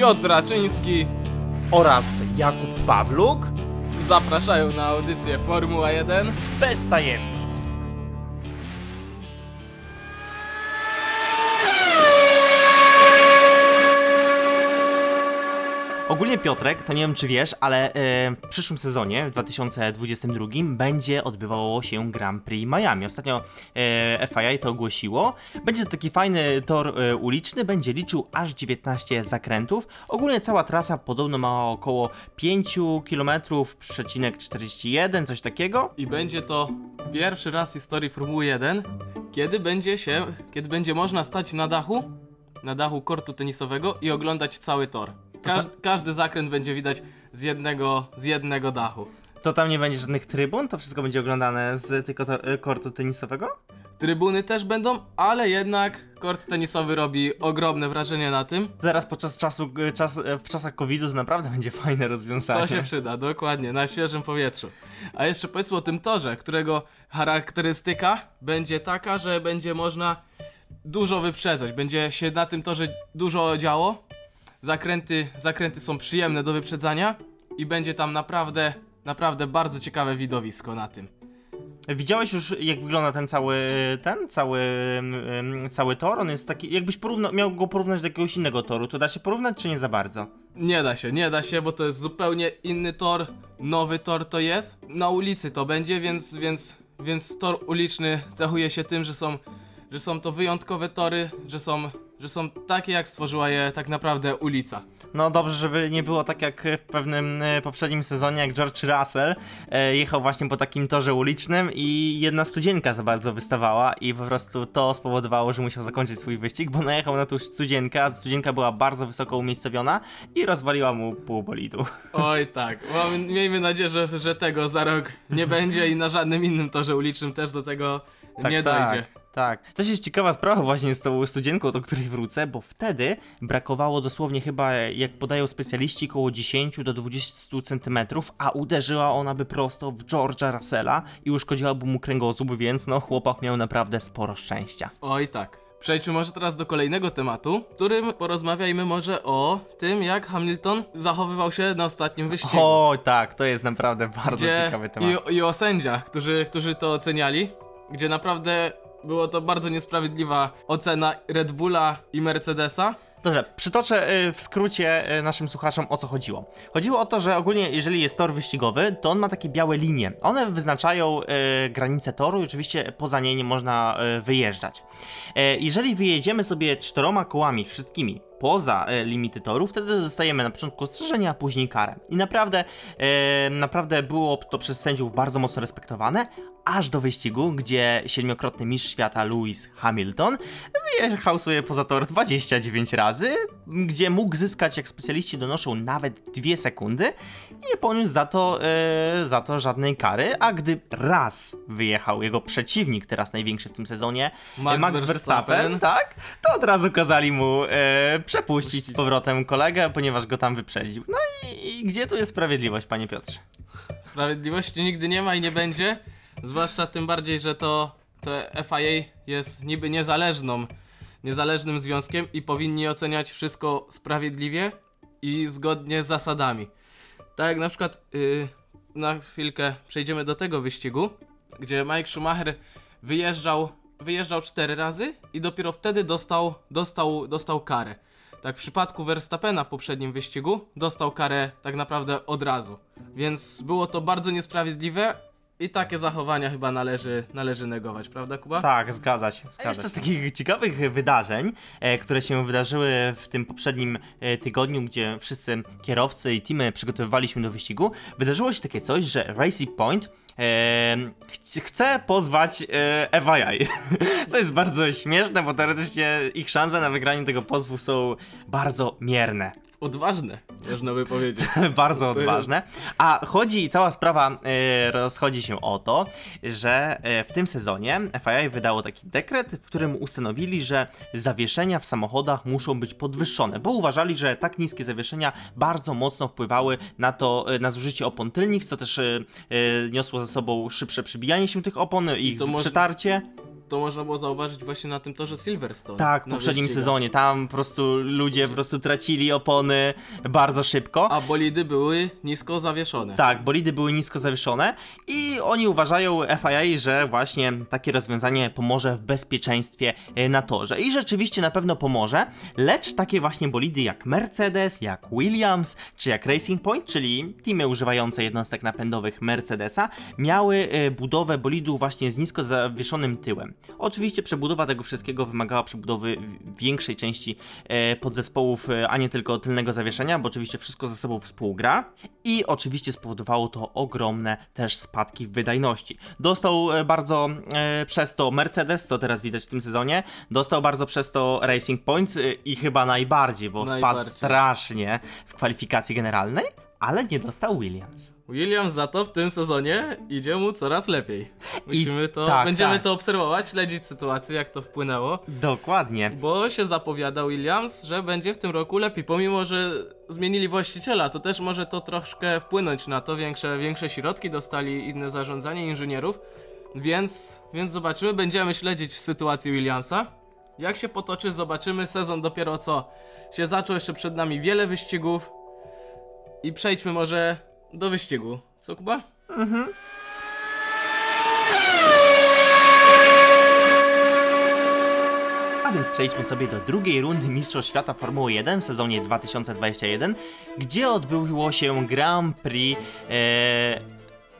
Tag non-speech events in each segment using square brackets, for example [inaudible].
Piotr Raczyński oraz Jakub Pawluk zapraszają na audycję Formuła 1. bez tajemnic. Ogólnie Piotrek, to nie wiem czy wiesz, ale e, w przyszłym sezonie, w 2022, będzie odbywało się Grand Prix Miami. Ostatnio e, FIA to ogłosiło. Będzie to taki fajny tor e, uliczny, będzie liczył aż 19 zakrętów. Ogólnie cała trasa podobno ma około 5 km, przecinek 41, coś takiego. I będzie to pierwszy raz w historii Formuły 1, kiedy będzie się, kiedy będzie można stać na dachu, na dachu kortu tenisowego i oglądać cały tor. Każ, każdy zakręt będzie widać z jednego, z jednego dachu. To tam nie będzie żadnych trybun, to wszystko będzie oglądane z tylko to, e, kortu tenisowego? Trybuny też będą, ale jednak kort tenisowy robi ogromne wrażenie na tym. Teraz podczas czasu, e, czas, e, w czasach COVID-u to naprawdę będzie fajne rozwiązanie. To się przyda, dokładnie, na świeżym powietrzu. A jeszcze powiedzmy o tym torze, którego charakterystyka będzie taka, że będzie można dużo wyprzedzać. Będzie się na tym torze dużo działo. Zakręty, zakręty są przyjemne do wyprzedzania i będzie tam naprawdę, naprawdę bardzo ciekawe widowisko na tym. Widziałeś już jak wygląda ten cały, ten cały, cały tor? On jest taki, jakbyś porówna, miał go porównać do jakiegoś innego toru, to da się porównać czy nie za bardzo? Nie da się, nie da się, bo to jest zupełnie inny tor, nowy tor to jest. Na ulicy to będzie, więc, więc, więc tor uliczny cechuje się tym, że są, że są to wyjątkowe tory, że są, że są takie jak stworzyła je tak naprawdę ulica. No dobrze, żeby nie było tak jak w pewnym e, poprzednim sezonie, jak George Russell e, jechał właśnie po takim torze ulicznym i jedna studzienka za bardzo wystawała i po prostu to spowodowało, że musiał zakończyć swój wyścig, bo najechał na tą studzienkę, a studzienka była bardzo wysoko umiejscowiona i rozwaliła mu pół bolidu. [laughs] Oj tak, Mamy, miejmy nadzieję, że, że tego za rok nie będzie i na żadnym innym torze ulicznym też do tego nie dojdzie. Tak. To jest ciekawa sprawa właśnie z tą studzienką, do której wrócę, bo wtedy brakowało dosłownie chyba, jak podają specjaliści, około 10 do 20 centymetrów, a uderzyła ona by prosto w George'a Russella i uszkodziłaby mu kręgosłup, więc no chłopak miał naprawdę sporo szczęścia. Oj tak. Przejdźmy może teraz do kolejnego tematu, w którym porozmawiajmy może o tym, jak Hamilton zachowywał się na ostatnim wyścigu. O tak, to jest naprawdę bardzo ciekawy temat. I, I o sędziach, którzy, którzy to oceniali, gdzie naprawdę było to bardzo niesprawiedliwa ocena Red Bulla i Mercedesa. Dobrze, przytoczę y, w skrócie y, naszym słuchaczom o co chodziło. Chodziło o to, że ogólnie jeżeli jest tor wyścigowy, to on ma takie białe linie. One wyznaczają y, granice toru i oczywiście poza nie nie można wyjeżdżać. Jeżeli wyjedziemy sobie czteroma kołami wszystkimi poza e, limity toru, wtedy dostajemy na początku ostrzeżenie, a później karę. I naprawdę, e, naprawdę było to przez sędziów bardzo mocno respektowane, aż do wyścigu, gdzie siedmiokrotny mistrz świata Lewis Hamilton wyjechał sobie poza tor 29 razy, gdzie mógł zyskać, jak specjaliści donoszą, nawet 2 sekundy i nie poniósł za to, e, za to żadnej kary, a gdy raz wyjechał jego przeciwnik, teraz największy w tym sezonie, Max Max, Verstappen, Verstappen. tak, to od razu kazali mu e, przepuścić z powrotem kolegę, ponieważ go tam wyprzedził. No i, i gdzie tu jest sprawiedliwość, panie Piotrze? Sprawiedliwości nigdy nie ma i nie będzie, zwłaszcza tym bardziej, że to, to FIA jest niby niezależną, niezależnym związkiem i powinni oceniać wszystko sprawiedliwie i zgodnie z zasadami. Tak jak na przykład yy, na chwilkę przejdziemy do tego wyścigu, gdzie Mike Schumacher wyjeżdżał, wyjeżdżał cztery razy i dopiero wtedy dostał, dostał, dostał karę. Tak w przypadku Verstappena w poprzednim wyścigu dostał karę tak naprawdę od razu. Więc było to bardzo niesprawiedliwe i takie zachowania chyba należy, należy negować, prawda Kuba? Tak, zgadza się. A jeszcze z takich ciekawych wydarzeń, e, które się wydarzyły w tym poprzednim e, tygodniu, gdzie wszyscy kierowcy i teamy przygotowywaliśmy do wyścigu, wydarzyło się takie coś, że Racing Point e, ch- chce pozwać e, FIA. [laughs] Co jest bardzo śmieszne, bo teoretycznie ich szanse na wygranie tego pozwu są bardzo mierne. Odważne, można by powiedzieć. [laughs] bardzo odważne. A chodzi, cała sprawa e, rozchodzi się o to, że e, w tym sezonie FIA wydało taki dekret, w którym ustanowili, że zawieszenia w samochodach muszą być podwyższone, bo uważali, że tak niskie zawieszenia bardzo mocno wpływały na to, e, na zużycie opon tylnych, co też niosło ze sobą szybsze przybijanie się tych opon, ich to może- przetarcie. To można było zauważyć właśnie na tym torze Silverstone. Tak, w poprzednim wyścigach. sezonie. Tam po prostu ludzie po prostu tracili opony bardzo szybko. A bolidy były nisko zawieszone. Tak, bolidy były nisko zawieszone i oni uważają FIA, że właśnie takie rozwiązanie pomoże w bezpieczeństwie e, na torze. I rzeczywiście na pewno pomoże, lecz takie właśnie bolidy jak Mercedes, jak Williams czy jak Racing Point, czyli teamy używające jednostek napędowych Mercedesa, miały e, budowę bolidu właśnie z nisko zawieszonym tyłem. Oczywiście przebudowa tego wszystkiego wymagała przebudowy większej części e, podzespołów, e, a nie tylko tylnego zawieszenia, bo oczywiście wszystko ze sobą współgra i oczywiście spowodowało to ogromne też spadki w wydajności. Dostał e, bardzo przez to Mercedes, co teraz widać w tym sezonie, dostał bardzo przez to Racing Point i chyba najbardziej, bo spadł Najbardziej. strasznie w kwalifikacji generalnej, ale nie dostał Williams. Williams za to w tym sezonie idzie mu coraz lepiej. Musimy to, tak, będziemy tak. to obserwować, śledzić sytuację, jak to wpłynęło. Dokładnie. Bo się zapowiada Williams, że będzie w tym roku lepiej, pomimo że zmienili właściciela, to też może to troszkę wpłynąć na to, większe, większe środki dostali inne zarządzanie inżynierów, więc, więc zobaczymy, będziemy śledzić sytuację Williamsa. Jak się potoczy, zobaczymy, sezon dopiero co się zaczął, jeszcze przed nami wiele wyścigów i przejdźmy może do wyścigu. Co Kuba? A więc przejdźmy sobie do drugiej rundy Mistrzostw Świata Formuły 1 w sezonie 2021, gdzie odbyło się Grand Prix. E,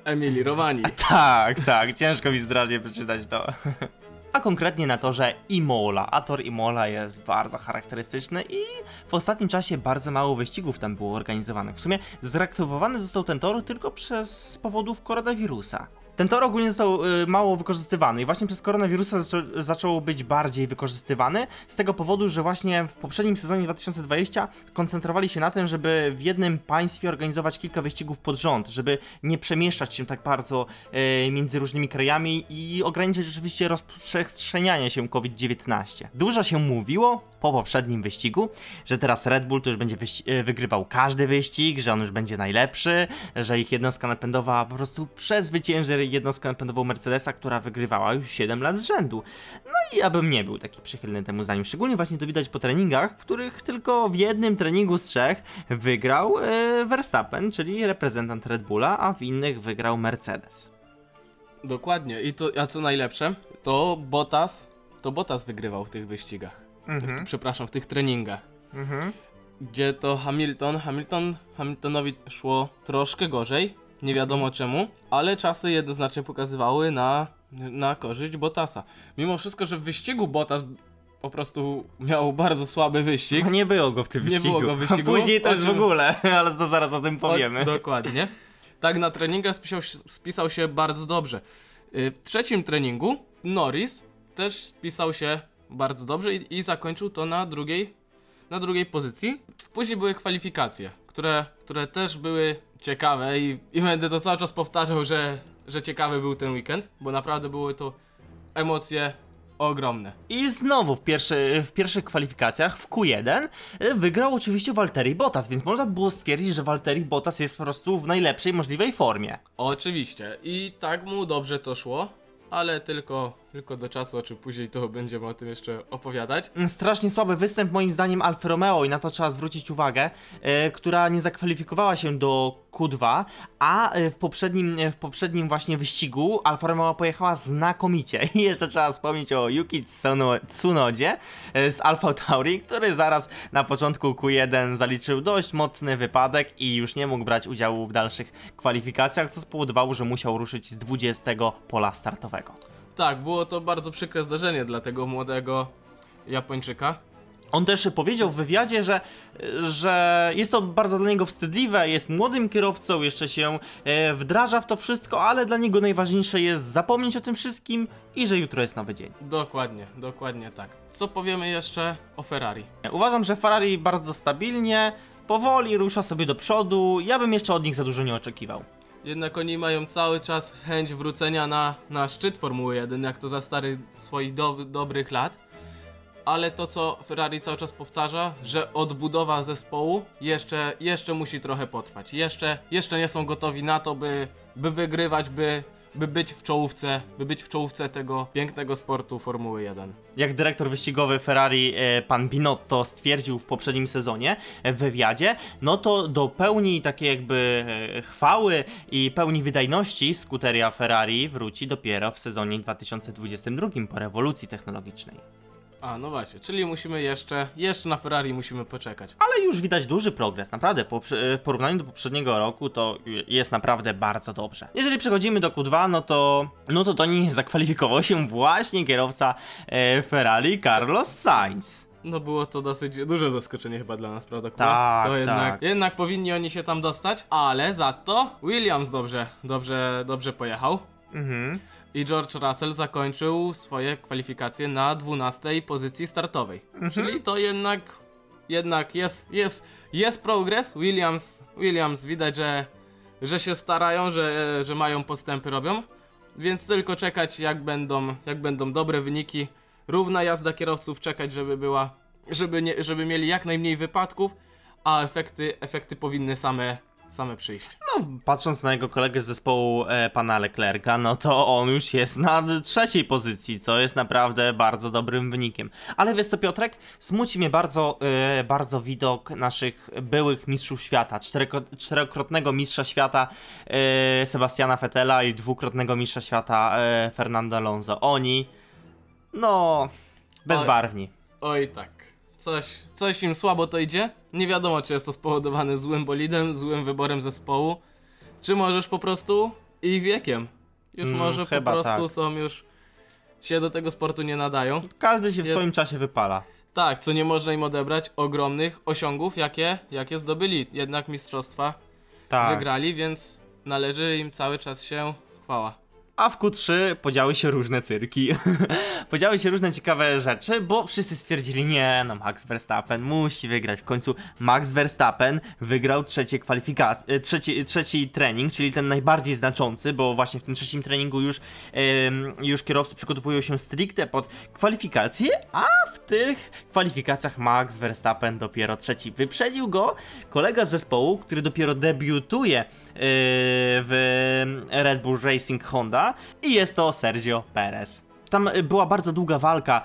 Emilii Romani. [laughs] tak, tak, ciężko mi zdradzie przeczytać to. [laughs] A konkretnie na torze Imola. A tor Imola jest bardzo charakterystyczny i w ostatnim czasie bardzo mało wyścigów tam było organizowanych. W sumie zreaktywowany został ten tor tylko przez powodów koronawirusa. Ten tor ogólnie został y, mało wykorzystywany i właśnie przez koronawirusa zaczą, zaczął być bardziej wykorzystywany z tego powodu, że właśnie w poprzednim sezonie 2020 koncentrowali się na tym, żeby w jednym państwie organizować kilka wyścigów pod rząd, żeby nie przemieszczać się tak bardzo y, między różnymi krajami i ograniczyć rzeczywiście rozprzestrzenianie się COVID-19. Dużo się mówiło po poprzednim wyścigu, że teraz Red Bull to już będzie y, wygrywał każdy wyścig, że on już będzie najlepszy, że ich jednostka napędowa po prostu przezwycięży jednostkę napędową Mercedesa, która wygrywała już 7 lat z rzędu. No i ja bym nie był taki przychylny temu zdaniu. Szczególnie właśnie to widać po treningach, w których tylko w jednym treningu z trzech wygrał e, Verstappen, czyli reprezentant Red Bulla, a w innych wygrał Mercedes. Dokładnie. I to, a co najlepsze, to Bottas, to Bottas wygrywał w tych wyścigach. W, przepraszam, w tych treningach. Mhm. Gdzie to Hamilton, Hamilton, Hamiltonowi szło troszkę gorzej, nie wiadomo czemu, ale czasy jednoznacznie pokazywały na, na korzyść Bottasa. Mimo wszystko, że w wyścigu Bottas po miał bardzo słaby wyścig. No nie było go w tym Nie wyścigu. było go w wyścigu. [laughs] Później też O w czym- ogóle, [laughs] ale to zaraz o tym powiemy. O, dokładnie. Tak, na treningach spisał, się- spisał się bardzo dobrze. Y, W trzecim treningu Norris też spisał się bardzo dobrze i, i zakończył to na drugiej, na drugiej pozycji. Później były kwalifikacje, które, które też były ciekawe i, i będę to cały czas powtarzał, że, że ciekawy był ten weekend, bo naprawdę były to emocje ogromne. I znowu w, pierwszy, w pierwszych kwalifikacjach w Q1 y, wygrał oczywiście Valtteri Bottas, więc można było stwierdzić, że Valtteri Bottas jest po prostu w najlepszej możliwej formie. Oczywiście. I tak mu dobrze to szło, ale tylko, tylko do czasu, o czym później to będziemy o tym jeszcze opowiadać. Strasznie słaby występ moim zdaniem Alfa Romeo i na to trzeba zwrócić uwagę, e, która nie zakwalifikowała się do Q2, a e, w poprzednim, e, w poprzednim właśnie wyścigu Alfa Romeo pojechała znakomicie. [laughs] I jeszcze trzeba wspomnieć o Yuki Tsuno, Tsunodzie z Alfa Tauri, który zaraz na początku Q1 zaliczył dość mocny wypadek i już nie mógł brać udziału w dalszych kwalifikacjach, co spowodowało, że musiał ruszyć z 20 pola startowego. Tak, było to bardzo przykre zdarzenie dla tego młodego Japończyka. On też powiedział w wywiadzie, że, że jest to bardzo dla niego wstydliwe, jest młodym kierowcą, jeszcze się e, wdraża w to wszystko, ale dla niego najważniejsze jest zapomnieć o tym wszystkim i że jutro jest nowy dzień. Dokładnie, dokładnie tak. Co powiemy jeszcze o Ferrari? Uważam, że Ferrari bardzo stabilnie, powoli rusza sobie do przodu, ja bym jeszcze od nich za dużo nie oczekiwał. Jednak oni mają cały czas chęć wrócenia na, na szczyt Formuły 1, jak to za starych swoich do, dobrych lat. Ale to, co Ferrari cały czas powtarza, że odbudowa zespołu jeszcze, jeszcze musi trochę potrwać. Jeszcze, jeszcze nie są gotowi na to, by, by wygrywać, by, by być w czołówce, by być w czołówce tego pięknego sportu Formuły 1. Jak dyrektor wyścigowy Ferrari, e, pan Binotto, stwierdził w poprzednim sezonie e, w wywiadzie, no to do pełni takiej jakby e, chwały i pełni wydajności skuteria Ferrari wróci dopiero w sezonie 2022 po rewolucji technologicznej. A, no właśnie, czyli musimy jeszcze, jeszcze na Ferrari musimy poczekać. Ale już widać duży progres, naprawdę. W porównaniu do poprzedniego roku to jest naprawdę bardzo dobrze. Jeżeli przechodzimy do Q2, no to no to do niej zakwalifikował się właśnie kierowca e, Ferrari Carlos Sainz. No było to dosyć duże zaskoczenie chyba dla nas, prawda? Kuba? Tak, to jednak, tak. jednak powinni oni się tam dostać, ale za to Williams dobrze, dobrze, dobrze pojechał. Mhm. I George Russell zakończył swoje kwalifikacje na 12 pozycji startowej. Mhm. Czyli to jednak, jednak jest, jest, jest progres. Williams, Williams widać, że, że się starają, że, że mają postępy robią. Więc tylko czekać jak będą, jak będą dobre wyniki. Równa jazda kierowców, czekać żeby była, żeby, nie, żeby mieli jak najmniej wypadków, a efekty, efekty powinny same, same przyjść. No, patrząc na jego kolegę z zespołu e, pana Leclerca, no to on już jest na trzeciej pozycji, co jest naprawdę bardzo dobrym wynikiem. Ale wiesz co, Piotrek? Smuci mnie bardzo, e, bardzo widok naszych byłych mistrzów świata. Cztereko, czterokrotnego mistrza świata e, Sebastiana Vettela i dwukrotnego mistrza świata e, Fernando Alonso. Oni, no, bezbarwni. Oj tak. Coś, coś im słabo to idzie. Nie wiadomo, czy jest to spowodowane złym bolidem, złym wyborem zespołu, czy możesz po prostu ich wiekiem. Już Mm, może po prostu tak. są już się do tego sportu nie nadają. Każdy się w Jest- swoim czasie wypala. Tak, co nie można im odebrać ogromnych osiągów, jakie, jakie zdobyli. Jednak mistrzostwa Tak. wygrali, więc należy im cały czas się chwała. A w Q3 podziały się różne cyrki. [laughs] podziały się różne ciekawe rzeczy, bo wszyscy stwierdzili, nie, no Max Verstappen musi wygrać. W końcu Max Verstappen wygrał trzecie kwalifikacje, trzeci, trzeci trening, czyli ten najbardziej znaczący, bo właśnie w tym trzecim treningu już, już kierowcy przygotowują się stricte pod kwalifikacje, a w tych kwalifikacjach Max Verstappen dopiero trzeci. Wyprzedził go kolega z zespołu, który dopiero debiutuje w Red Bull Racing Honda i jest to Sergio Perez. Tam y, była bardzo długa walka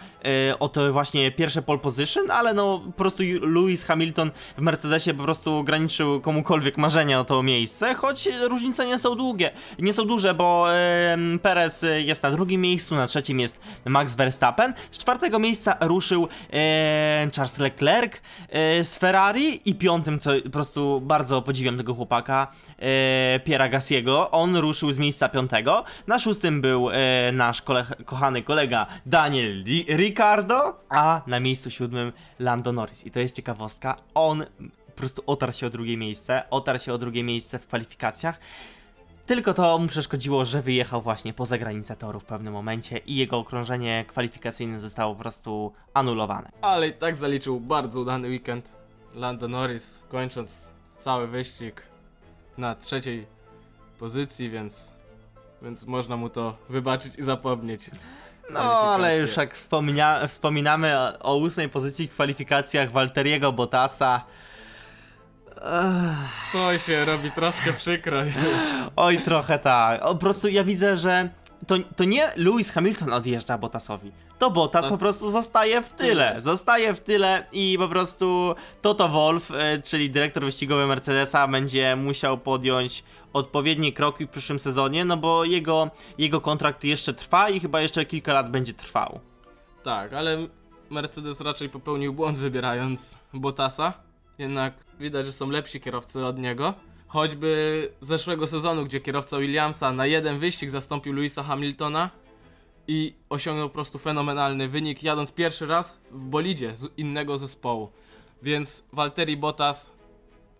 y, o to właśnie pierwsze pole position, ale no po prostu Lewis Hamilton w Mercedesie po prostu graniczył komukolwiek marzenia o to miejsce, choć różnice nie są długie, nie są duże, bo y, Perez jest na drugim miejscu, na trzecim jest Max Verstappen, z czwartego miejsca ruszył y, Charles Leclerc y, z Ferrari i piątym, co po prostu bardzo podziwiam tego chłopaka, y, Piera Gassiego, on ruszył z miejsca piątego, na szóstym był nasz kole kochany kolega Daniel Di Ricardo, a na miejscu siódmym Lando Norris. I to jest ciekawostka, on po prostu otarł się o drugie miejsce, otarł się o drugie miejsce w kwalifikacjach. Tylko to mu przeszkodziło, że wyjechał właśnie poza granicę toru w pewnym momencie i jego okrążenie kwalifikacyjne zostało po prostu anulowane. Ale i tak zaliczył bardzo udany weekend. Lando Norris kończąc cały wyścig na trzeciej pozycji, więc, więc można mu to wybaczyć i zapomnieć. No, ale już jak wspomina, wspominamy o, o ósmej pozycji w kwalifikacjach Walteriego Bottasa. Ech, To się robi troszkę przykro już. [laughs] oj, trochę tak. O, po prostu ja widzę, że to, to nie Lewis Hamilton odjeżdża Bottasowi. To Bottas po prostu zostaje w tyle. Zostaje w tyle i po prostu Toto Wolff, e, czyli dyrektor wyścigowy Mercedesa, będzie musiał podjąć odpowiednie kroki w przyszłym sezonie, no bo jego, jego kontrakt jeszcze trwa i chyba jeszcze kilka lat będzie trwał. Tak, ale Mercedes raczej popełnił błąd wybierając Bottasa. Jednak widać, że są lepsi kierowcy od niego. Choćby zeszłego sezonu, gdzie kierowca Williamsa na jeden wyścig zastąpił Louisa Hamiltona i osiągnął po prostu fenomenalny wynik, jadąc pierwszy raz w bolidzie z innego zespołu. Więc Valtteri Bottas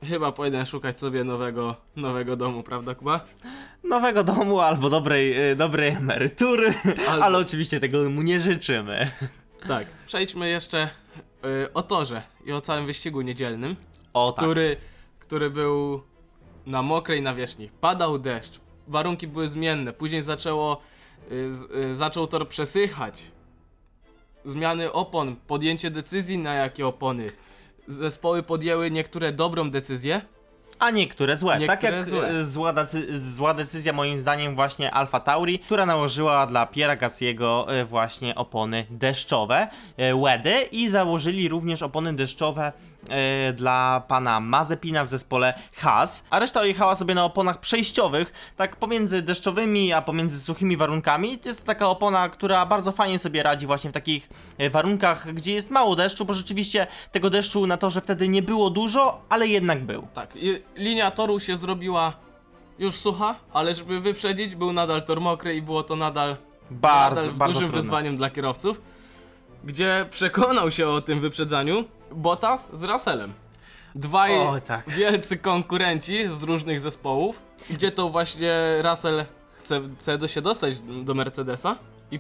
chyba powinien szukać sobie nowego, nowego domu, prawda Kuba? nowego domu albo dobrej, y, dobrej emerytury, Albo- ale oczywiście tego mu nie życzymy. Tak. Przejdźmy jeszcze y, o torze i o całym wyścigu niedzielnym. O tak. który, który był na mokrej nawierzchni. Padał deszcz, warunki były zmienne, później zaczęło, z, y, zaczął tor przesychać. Zmiany opon, podjęcie decyzji na jakie opony. Zespoły podjęły niektóre dobrą decyzję, a niektóre złe. tak Niektóre jak złe. e, Zła, decy- zła decyzja moim zdaniem właśnie Alfa Tauri, która nałożyła dla Piera Gassiego właśnie opony deszczowe, łedy i założyli również opony deszczowe e, dla pana Mazepina w zespole Haas, a reszta jechała sobie na oponach przejściowych, tak pomiędzy deszczowymi a pomiędzy suchymi warunkami. To jest to taka opona, która bardzo fajnie sobie radzi właśnie w takich e, warunkach, gdzie jest mało deszczu, bo rzeczywiście tego deszczu na torze wtedy nie było dużo, ale jednak był. Tak, linia toru się zrobiła już sucha, ale żeby wyprzedzić, był nadal tor mokry i było to nadal, Bardzo, nadal bardzo dużym trudne. wyzwaniem dla kierowców, gdzie przekonał się o tym wyprzedzaniu Bottas z Russellem. Dwaj O, tak. wielcy konkurenci z różnych zespołów, gdzie to właśnie Russell chce, chce się dostać do Mercedesa i,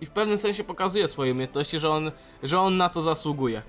i w pewnym sensie pokazuje swoje umiejętności, że on, że on na to zasługuje.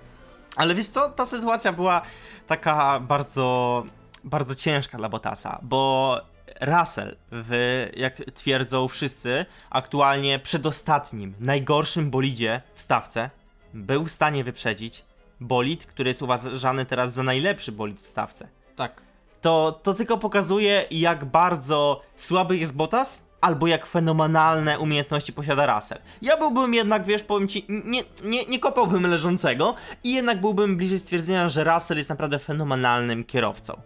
Ale wiesz co, ta sytuacja była taka bardzo, bardzo ciężka dla Bottasa, bo Russell, w, jak twierdzą wszyscy, aktualnie przedostatnim, najgorszym bolidzie w stawce, był w stanie wyprzedzić bolid, który jest uważany teraz za najlepszy bolid w stawce. Tak. To, to tylko pokazuje, jak bardzo słaby jest Bottas, albo jak fenomenalne umiejętności posiada Russell. Ja byłbym jednak, wiesz, powiem ci, nie, nie, nie kopałbym leżącego i jednak byłbym bliżej stwierdzenia, że Russell jest naprawdę fenomenalnym kierowcą.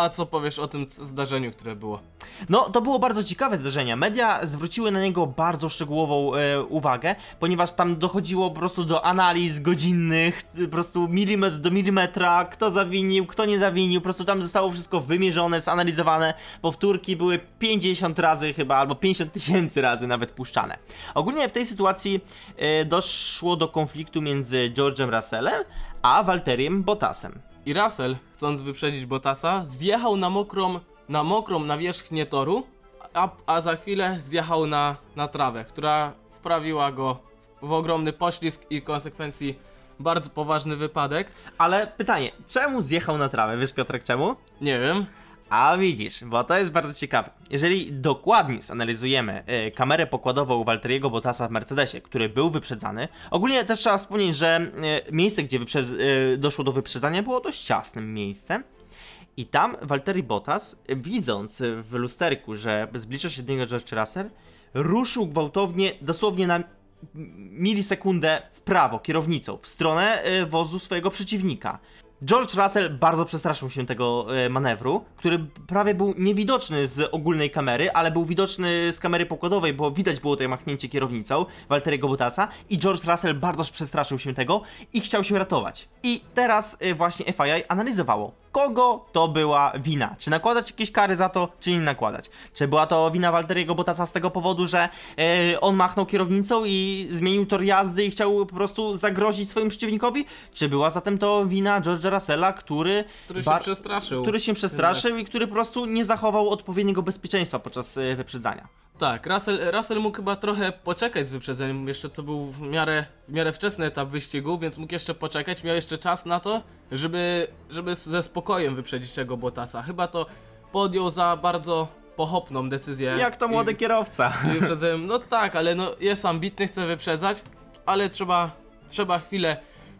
A co powiesz o tym zdarzeniu, które było? No, to było bardzo ciekawe zdarzenie. Media zwróciły na niego bardzo szczegółową e, uwagę, ponieważ tam dochodziło po prostu do analiz godzinnych, po prostu milimetr do milimetra, kto zawinił, kto nie zawinił, po prostu tam zostało wszystko wymierzone, zanalizowane. Powtórki były 50 razy chyba, albo 50 tysięcy razy nawet puszczane. Ogólnie w tej sytuacji e, doszło do konfliktu między George'em Russellem a Walteriem Bottasem. I Russell, chcąc wyprzedzić Bottasa, zjechał na mokrą, na mokrą nawierzchnię toru, a, a za chwilę zjechał na, na trawę, która wprawiła go w ogromny poślizg i w konsekwencji bardzo poważny wypadek. Ale pytanie, czemu zjechał na trawę? Wiesz Piotrek czemu? Nie wiem, A widzisz, bo to jest bardzo ciekawe. Jeżeli dokładnie zanalizujemy y, kamerę pokładową Walteriego Bottasa w Mercedesie, który był wyprzedzany, ogólnie też trzeba wspomnieć, że y, miejsce, gdzie y, doszło do wyprzedzania, było dość ciasnym miejscem. I tam Walteri Bottas, widząc w lusterku, że zbliża się do niego George Russell, ruszył gwałtownie, dosłownie na milisekundę w prawo kierownicą, w stronę y, wozu swojego przeciwnika. George Russell bardzo przestraszył się tego e, manewru, który prawie był niewidoczny z ogólnej kamery, ale był widoczny z kamery pokładowej, bo widać było to machnięcie kierownicą Walteriego Bottasa i George Russell bardzo przestraszył się tego i chciał się ratować. I teraz e, właśnie FIA analizowało, kogo to była wina. Czy nakładać jakieś kary za to, czy nie nakładać. Czy była to wina Walteriego Bottasa z tego powodu, że e, on machnął kierownicą i zmienił tor jazdy i chciał po prostu zagrozić swoim przeciwnikowi? Czy była zatem to wina George'a Russella, który, który się przestraszył. który się przestraszył i który po prostu nie zachował odpowiedniego bezpieczeństwa podczas e, wyprzedzania? Tak, Russell, Russell mógł chyba trochę poczekać z wyprzedzeniem, jeszcze to był w miarę, w miarę wczesny etap wyścigu, więc mógł jeszcze poczekać, miał jeszcze czas na to, żeby, żeby ze spokojem wyprzedzić tego Bottasa. Chyba to podjął za bardzo pochopną decyzję. Jak to młody I, kierowca? i wyprzedzeniem. No tak, ale no jest ambitny, chce wyprzedzać, ale trzeba, trzeba chwilę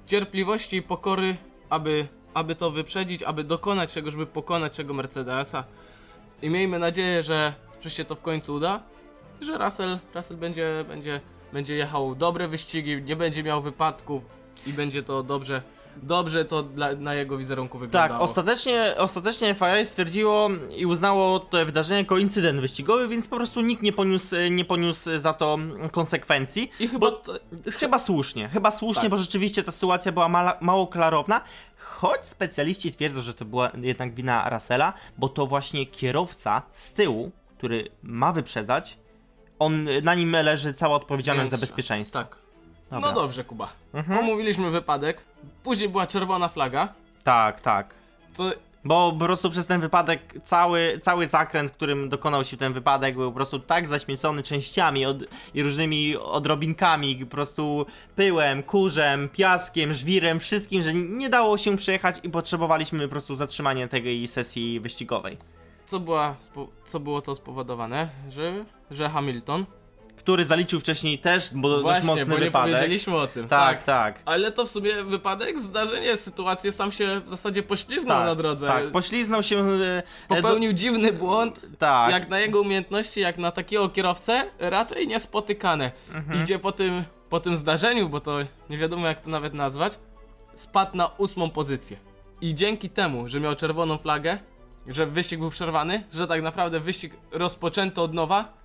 cierpliwości i pokory, aby, aby to wyprzedzić, aby dokonać czegoś, żeby pokonać tego Mercedesa. I miejmy nadzieję, że, że się to w końcu uda. i Że Russell, Russell będzie, będzie, będzie jechał dobre wyścigi, nie będzie miał wypadków i będzie to dobrze, dobrze to dla, na jego wizerunku Tak, wyglądało. ostatecznie, ostatecznie FIA stwierdziło i uznało to wydarzenie jako incydent wyścigowy, więc po prostu nikt nie poniósł, nie poniósł za to konsekwencji. I chyba bo- to, Chyba słusznie, chyba słusznie, Tak. bo rzeczywiście ta sytuacja była mala, mało klarowna, choć specjaliści twierdzą, że to była jednak wina Russella, bo to właśnie kierowca z tyłu, który ma wyprzedzać, on, na nim leży cała odpowiedzialność za bezpieczeństwo. tak. Dobra. No dobrze, Kuba. Mhm. Omówiliśmy wypadek, później była czerwona flaga, Tak, tak. co Bo po prostu przez ten wypadek, cały, cały zakręt, w którym dokonał się ten wypadek, był po prostu tak zaśmiecony częściami od, i różnymi odrobinkami, po prostu pyłem, kurzem, piaskiem, żwirem, wszystkim, że nie dało się przejechać i potrzebowaliśmy po prostu zatrzymania tej sesji wyścigowej. Co, była, co było to spowodowane, że, że Hamilton który zaliczył wcześniej też bo dość Właśnie, mocny bo nie wypadek. powiedzieliśmy o tym. Tak, tak. Ale to w sumie wypadek, zdarzenie, sytuację, sam się w zasadzie poślizgnął Tak, na drodze. tak, pośliznął się. e, Popełnił dziwny błąd, Do, tak, jak na jego umiejętności, jak na takiego kierowcę, raczej niespotykane. Mhm. Idzie po tym, po tym zdarzeniu, bo to nie wiadomo jak to nawet nazwać, spadł na ósmą pozycję. I dzięki temu, że miał czerwoną flagę, że wyścig był przerwany, że tak naprawdę wyścig rozpoczęto od nowa,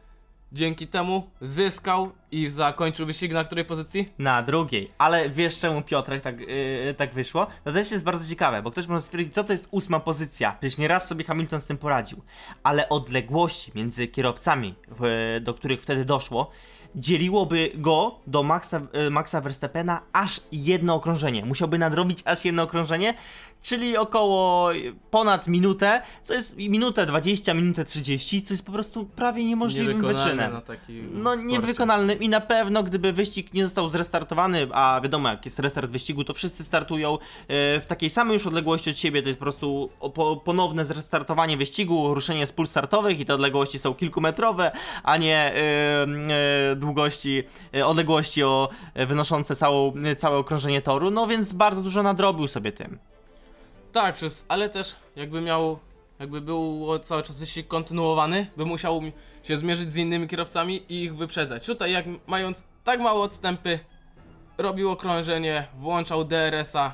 dzięki temu zyskał i zakończył wyścig na której pozycji? na drugiej. Ale wiesz czemu Piotrek tak, yy, tak wyszło? To też jest bardzo ciekawe, bo ktoś może stwierdzić, co to jest ósma pozycja. Przecież nieraz sobie Hamilton z tym poradził. Ale odległości między kierowcami, w, do których wtedy doszło, dzieliłoby go do Maxa, y, Maxa Verstappena aż jedno okrążenie. Musiałby nadrobić aż jedno okrążenie, czyli około ponad minutę, co jest minutę 20, minutę 30, co jest po prostu prawie niemożliwym wyczynem. na No sporcie. niewykonalnym i na pewno gdyby wyścig nie został zrestartowany, a wiadomo jak jest restart wyścigu, to wszyscy startują e, w takiej samej już odległości od siebie, to jest po prostu ponowne zrestartowanie wyścigu, ruszenie z pól startowych i te odległości są kilkumetrowe, a nie e, e, długości, e, odległości o, e, wynoszące całą, e, całe okrążenie toru, no więc bardzo dużo nadrobił sobie tym. Tak, przez, ale też jakby miał, jakby był cały czas wyścig kontynuowany, by musiał się zmierzyć z innymi kierowcami i ich wyprzedzać. Tutaj jak mając tak małe odstępy, robił okrążenie, włączał DRS-a,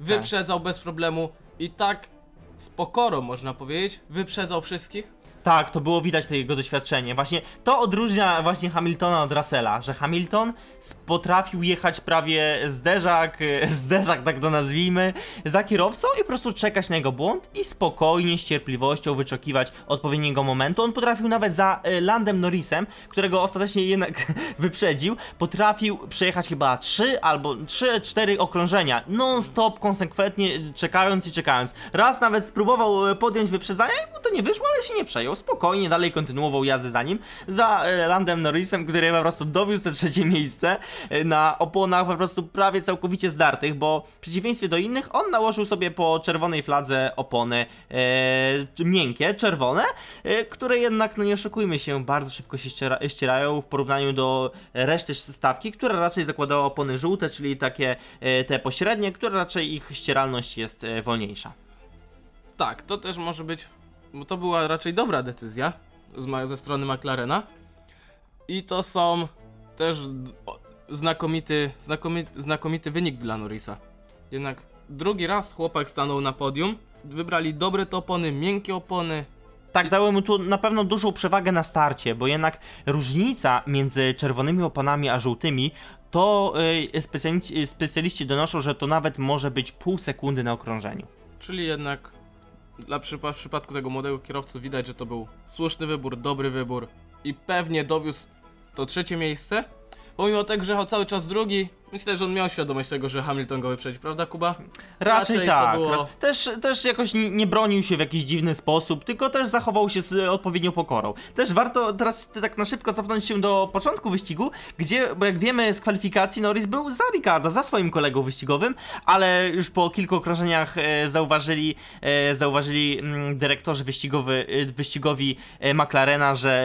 wyprzedzał bez problemu i tak z pokorą można powiedzieć, wyprzedzał wszystkich. Tak, to było widać to jego doświadczenie. Właśnie to odróżnia właśnie Hamiltona od Russella, że Hamilton potrafił jechać prawie zderzak, [laughs] zderzak tak to nazwijmy, za kierowcą i po prostu czekać na jego błąd i spokojnie, z cierpliwością wyczekiwać odpowiedniego momentu. On potrafił nawet za e, Landem Norrisem, którego ostatecznie jednak [laughs] wyprzedził, potrafił przejechać chyba 3 albo 3-4 okrążenia, non-stop, konsekwentnie czekając i czekając. Raz nawet spróbował e, podjąć wyprzedzanie, mu to nie wyszło, ale się nie przejął. Spokojnie dalej kontynuował jazdę za nim, za e, Landem Norrisem, który po prostu dowiózł te trzecie miejsce e, na oponach po prostu prawie całkowicie zdartych, bo w przeciwieństwie do innych, on nałożył sobie po czerwonej fladze opony e, miękkie, czerwone, e, które jednak, no nie oszukujmy się, bardzo szybko się ściera, ścierają w porównaniu do reszty stawki, która raczej zakładała opony żółte, czyli takie e, te pośrednie, które raczej ich ścieralność jest e, wolniejsza. Tak, to też może być, bo to była raczej dobra decyzja z, ze strony McLarena. I to są też znakomity, znakomity, znakomity wynik dla Norrisa. Jednak drugi raz chłopak stanął na podium. Wybrali dobre to opony, miękkie opony. Tak, dały mu tu na pewno dużą przewagę na starcie, bo jednak różnica między czerwonymi oponami a żółtymi to y, specjaliści, specjaliści donoszą, że to nawet może być pół sekundy na okrążeniu. Czyli jednak dla przypa- w przypadku tego młodego kierowcy widać, że to był słuszny wybór, dobry wybór i pewnie dowiózł to trzecie miejsce. Pomimo tego, że jechał cały czas drugi, myślę, że on miał świadomość tego, że Hamilton go wyprzedzi, prawda Kuba? Raczej, Raczej tak. było- Też, też jakoś nie, bronił się w jakiś dziwny sposób, tylko też zachował się z odpowiednią pokorą. Też warto teraz tak na szybko cofnąć się do początku wyścigu, gdzie, bo jak wiemy z kwalifikacji, Norris był za Ricardo, za swoim kolegą wyścigowym, ale już po kilku okrążeniach e, zauważyli, e, zauważyli mm, dyrektorzy wyścigowy, e, wyścigowi McLarena, że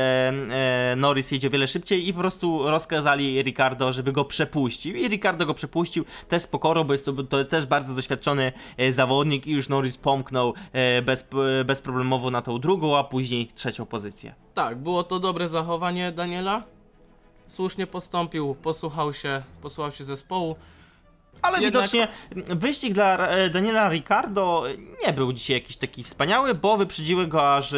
Norris jedzie o wiele szybciej i po prostu rozkazali Ricardo, żeby go przepuścił. I Ricardo go przepuścił też z pokorą, bo jest to, to też bardzo doświadczony e, zawodnik i już Norris pomknął e, bez, e, bezproblemowo na tą drugą, a później trzecią pozycję. Tak, było to dobre zachowanie Daniela. Słusznie postąpił, posłuchał się, posłuchał się zespołu. Ale Jednak- widocznie wyścig dla e, Daniela Ricardo nie był dzisiaj jakiś taki wspaniały, bo wyprzedziły go aż e,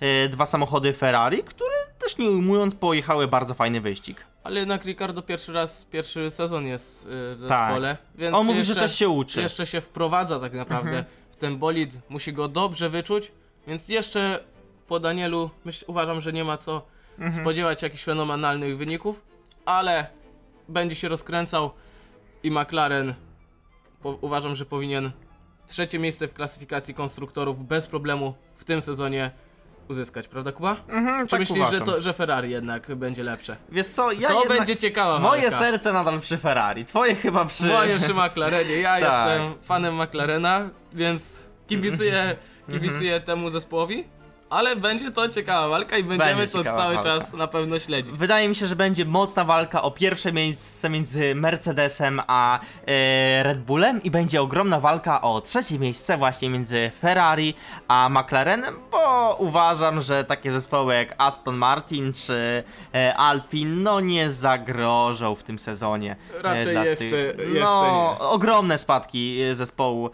e, dwa samochody Ferrari, które też nie ujmując pojechały bardzo fajny wyścig. Ale jednak Ricardo pierwszy raz, pierwszy sezon jest w Tak. zespole, więc On mówi, jeszcze, że też się uczy. jeszcze się wprowadza tak naprawdę Mhm. w ten bolid, musi go dobrze wyczuć, więc jeszcze po Danielu myśl, uważam, że nie ma co Mhm. spodziewać jakichś fenomenalnych wyników, ale będzie się rozkręcał i McLaren po, uważam, że powinien trzecie miejsce w klasyfikacji konstruktorów bez problemu w tym sezonie uzyskać, prawda Kuba? Mhm, Czy tak myślisz, że, to, że Ferrari jednak będzie lepsze? Wiesz co, ja to jednak... będzie ciekawa Moje walka. serce nadal przy Ferrari, twoje chyba przy... Moje przy McLarenie. Ja [laughs] Tak. jestem fanem McLarena, więc kibicuję, kibicuję Mhm. temu zespołowi. Ale będzie to ciekawa walka i będziemy Będzie to cały walka. czas na pewno śledzić. Wydaje mi się, że będzie mocna walka o pierwsze miejsce między Mercedesem a e, Red Bullem i będzie ogromna walka o trzecie miejsce właśnie między Ferrari a McLarenem, bo uważam, że takie zespoły jak Aston Martin czy e, Alpine no nie zagrożą w tym sezonie. e, Raczej jeszcze- tych, jeszcze no, nie. ogromne spadki zespołu,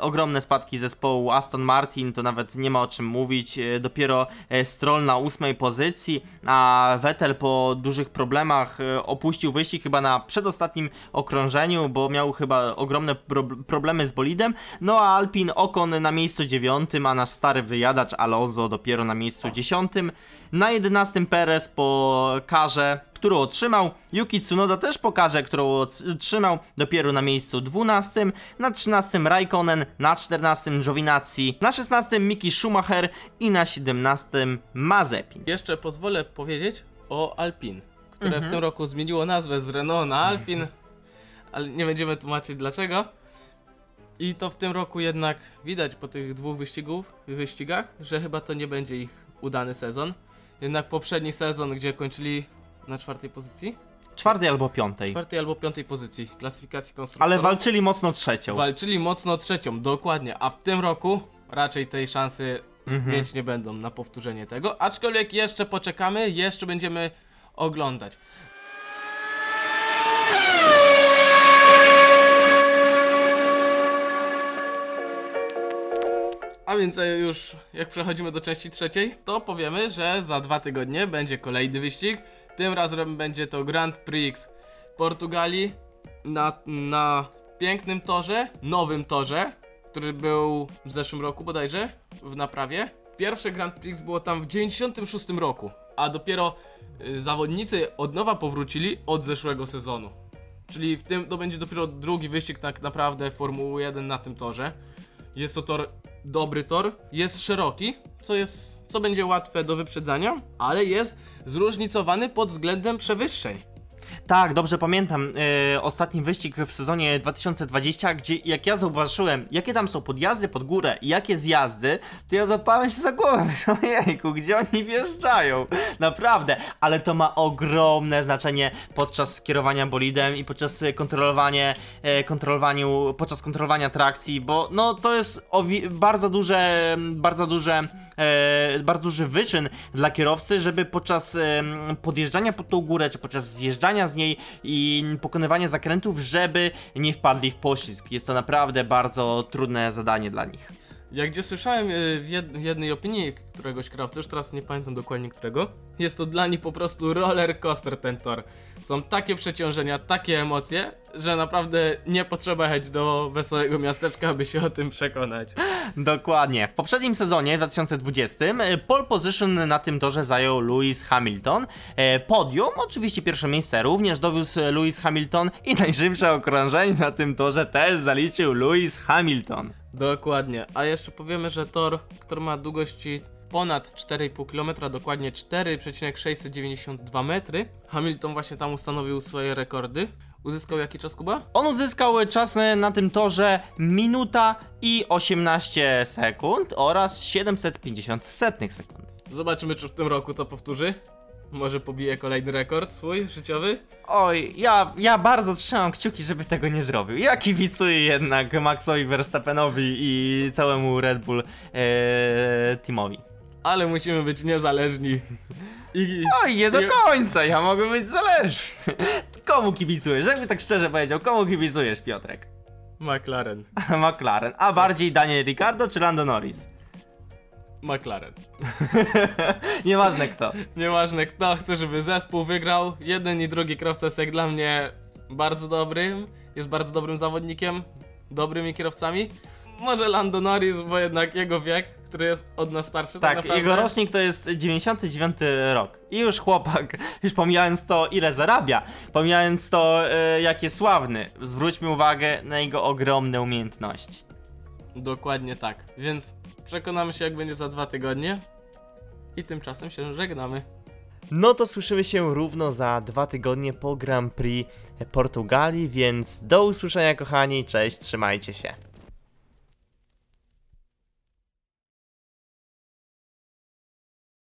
ogromne spadki zespołu Aston Martin, to nawet nie ma o czym mówić, e, dopiero e, Stroll na ósmej pozycji, a Vettel po dużych problemach e, opuścił wyścig chyba na przedostatnim okrążeniu, bo miał chyba ogromne pro problemy z bolidem, no a Alpin Ocon na miejscu dziewiątym, a nasz stary wyjadacz Alonso dopiero na miejscu dziesiątym, na jedenastym Perez po karze którą otrzymał. Yuki Tsunoda też po karze, którą otrzymał dopiero na miejscu 12, na 13 Raikkonen, na 14 Giovinazzi, na 16 Miki Schumacher i na 17 Mazepin. Jeszcze pozwolę powiedzieć o Alpin, które Mhm. w tym roku zmieniło nazwę z Renault na Alpin, ale nie będziemy tłumaczyć dlaczego. I to w tym roku jednak widać po tych dwóch wyścigów, wyścigach, że chyba to nie będzie ich udany sezon. Jednak poprzedni sezon, gdzie kończyli na czwartej pozycji, Czwartej albo piątej. czwartej albo piątej pozycji klasyfikacji konstruktorów. Ale walczyli mocno trzecią. Walczyli mocno trzecią, dokładnie, a w tym roku raczej tej szansy Mhm. mieć nie będą na powtórzenie tego, aczkolwiek jeszcze poczekamy, jeszcze będziemy oglądać. A więc e, już jak przechodzimy do części trzeciej, to powiemy, że za dwa tygodnie będzie kolejny wyścig. Tym razem będzie to Grand Prix Portugalii na, na pięknym torze, nowym torze, który był w zeszłym roku bodajże, w naprawie. Pierwsze Grand Prix było tam w 96 roku, a dopiero y, zawodnicy od nowa powrócili od zeszłego sezonu. Czyli w tym to będzie dopiero drugi wyścig tak naprawdę Formuły 1 na tym torze. Jest to tor, dobry tor, jest szeroki, co jest, co będzie łatwe do wyprzedzania, ale jest zróżnicowany pod względem przewyższeń. Tak, dobrze pamiętam e, ostatni wyścig w sezonie 2020, gdzie jak ja zauważyłem, jakie tam są podjazdy pod górę i jakie zjazdy, to ja zapałem się za głowę, [laughs] ojejku, gdzie oni wjeżdżają, naprawdę, ale to ma ogromne znaczenie podczas kierowania bolidem i podczas kontrolowania, e, kontrolowaniu, podczas kontrolowania trakcji, bo no to jest bardzo duże, bardzo duże, e, bardzo duży wyczyn dla kierowcy, żeby podczas em, podjeżdżania pod tą górę, czy podczas zjeżdżania z niej i pokonywania zakrętów, żeby nie wpadli w poślizg. Jest to naprawdę bardzo trudne zadanie dla nich. Jak gdzie słyszałem y, w jed- w jednej opinii któregoś kierowcy, już teraz nie pamiętam dokładnie którego, jest to dla nich po prostu roller coaster ten tor. Są takie przeciążenia, takie emocje, że naprawdę nie potrzeba jechać do wesołego miasteczka, aby się o tym przekonać. Dokładnie. W poprzednim sezonie, 2020, e, pole position na tym torze zajął Lewis Hamilton. E, Podium, oczywiście pierwsze miejsce również dowiózł Lewis Hamilton i najszybsze okrążenie na tym torze też zaliczył Lewis Hamilton. Dokładnie. A jeszcze powiemy, że tor, który ma długości ponad 4,5 km, dokładnie 4,692 metry, Hamilton właśnie tam ustanowił swoje rekordy. Uzyskał jaki czas, Kuba? On uzyskał czas na tym torze minuta i 18 sekund oraz 750 setnych sekund. Zobaczymy, czy w tym roku to powtórzy. Może pobije kolejny rekord swój życiowy. Oj, ja, ja bardzo trzymam kciuki, żeby tego nie zrobił. Ja kibicuję jednak Maxowi Verstappenowi i całemu Red Bull e, teamowi. Ale musimy być niezależni. I Oj, nie do końca, ja mogę być zależny. [laughs] Komu kibicujesz? Jakby tak szczerze powiedział, komu kibicujesz, Piotrek? McLaren. [laughs] McLaren, a bardziej Daniel Ricciardo czy Lando Norris? McLaren. [laughs] Nieważne kto. Nieważne kto chce, żeby zespół wygrał. Jeden i drugi kierowca jest jak dla mnie bardzo dobrym. Jest bardzo dobrym zawodnikiem. Dobrymi kierowcami. Może Lando Norris, bo jednak jego wiek, który jest od nas starszy, tak, Tak, naprawdę. jego rocznik to jest 99 rok. I już chłopak, [laughs] już pomijając to, ile zarabia, pomijając to, e, jak jest sławny, zwróćmy uwagę na jego ogromne umiejętności. Dokładnie tak. Więc przekonamy się, jak będzie za dwa tygodnie. I tymczasem się żegnamy. No to słyszymy się równo za dwa tygodnie po Grand Prix Portugalii, więc do usłyszenia kochani, cześć, trzymajcie się.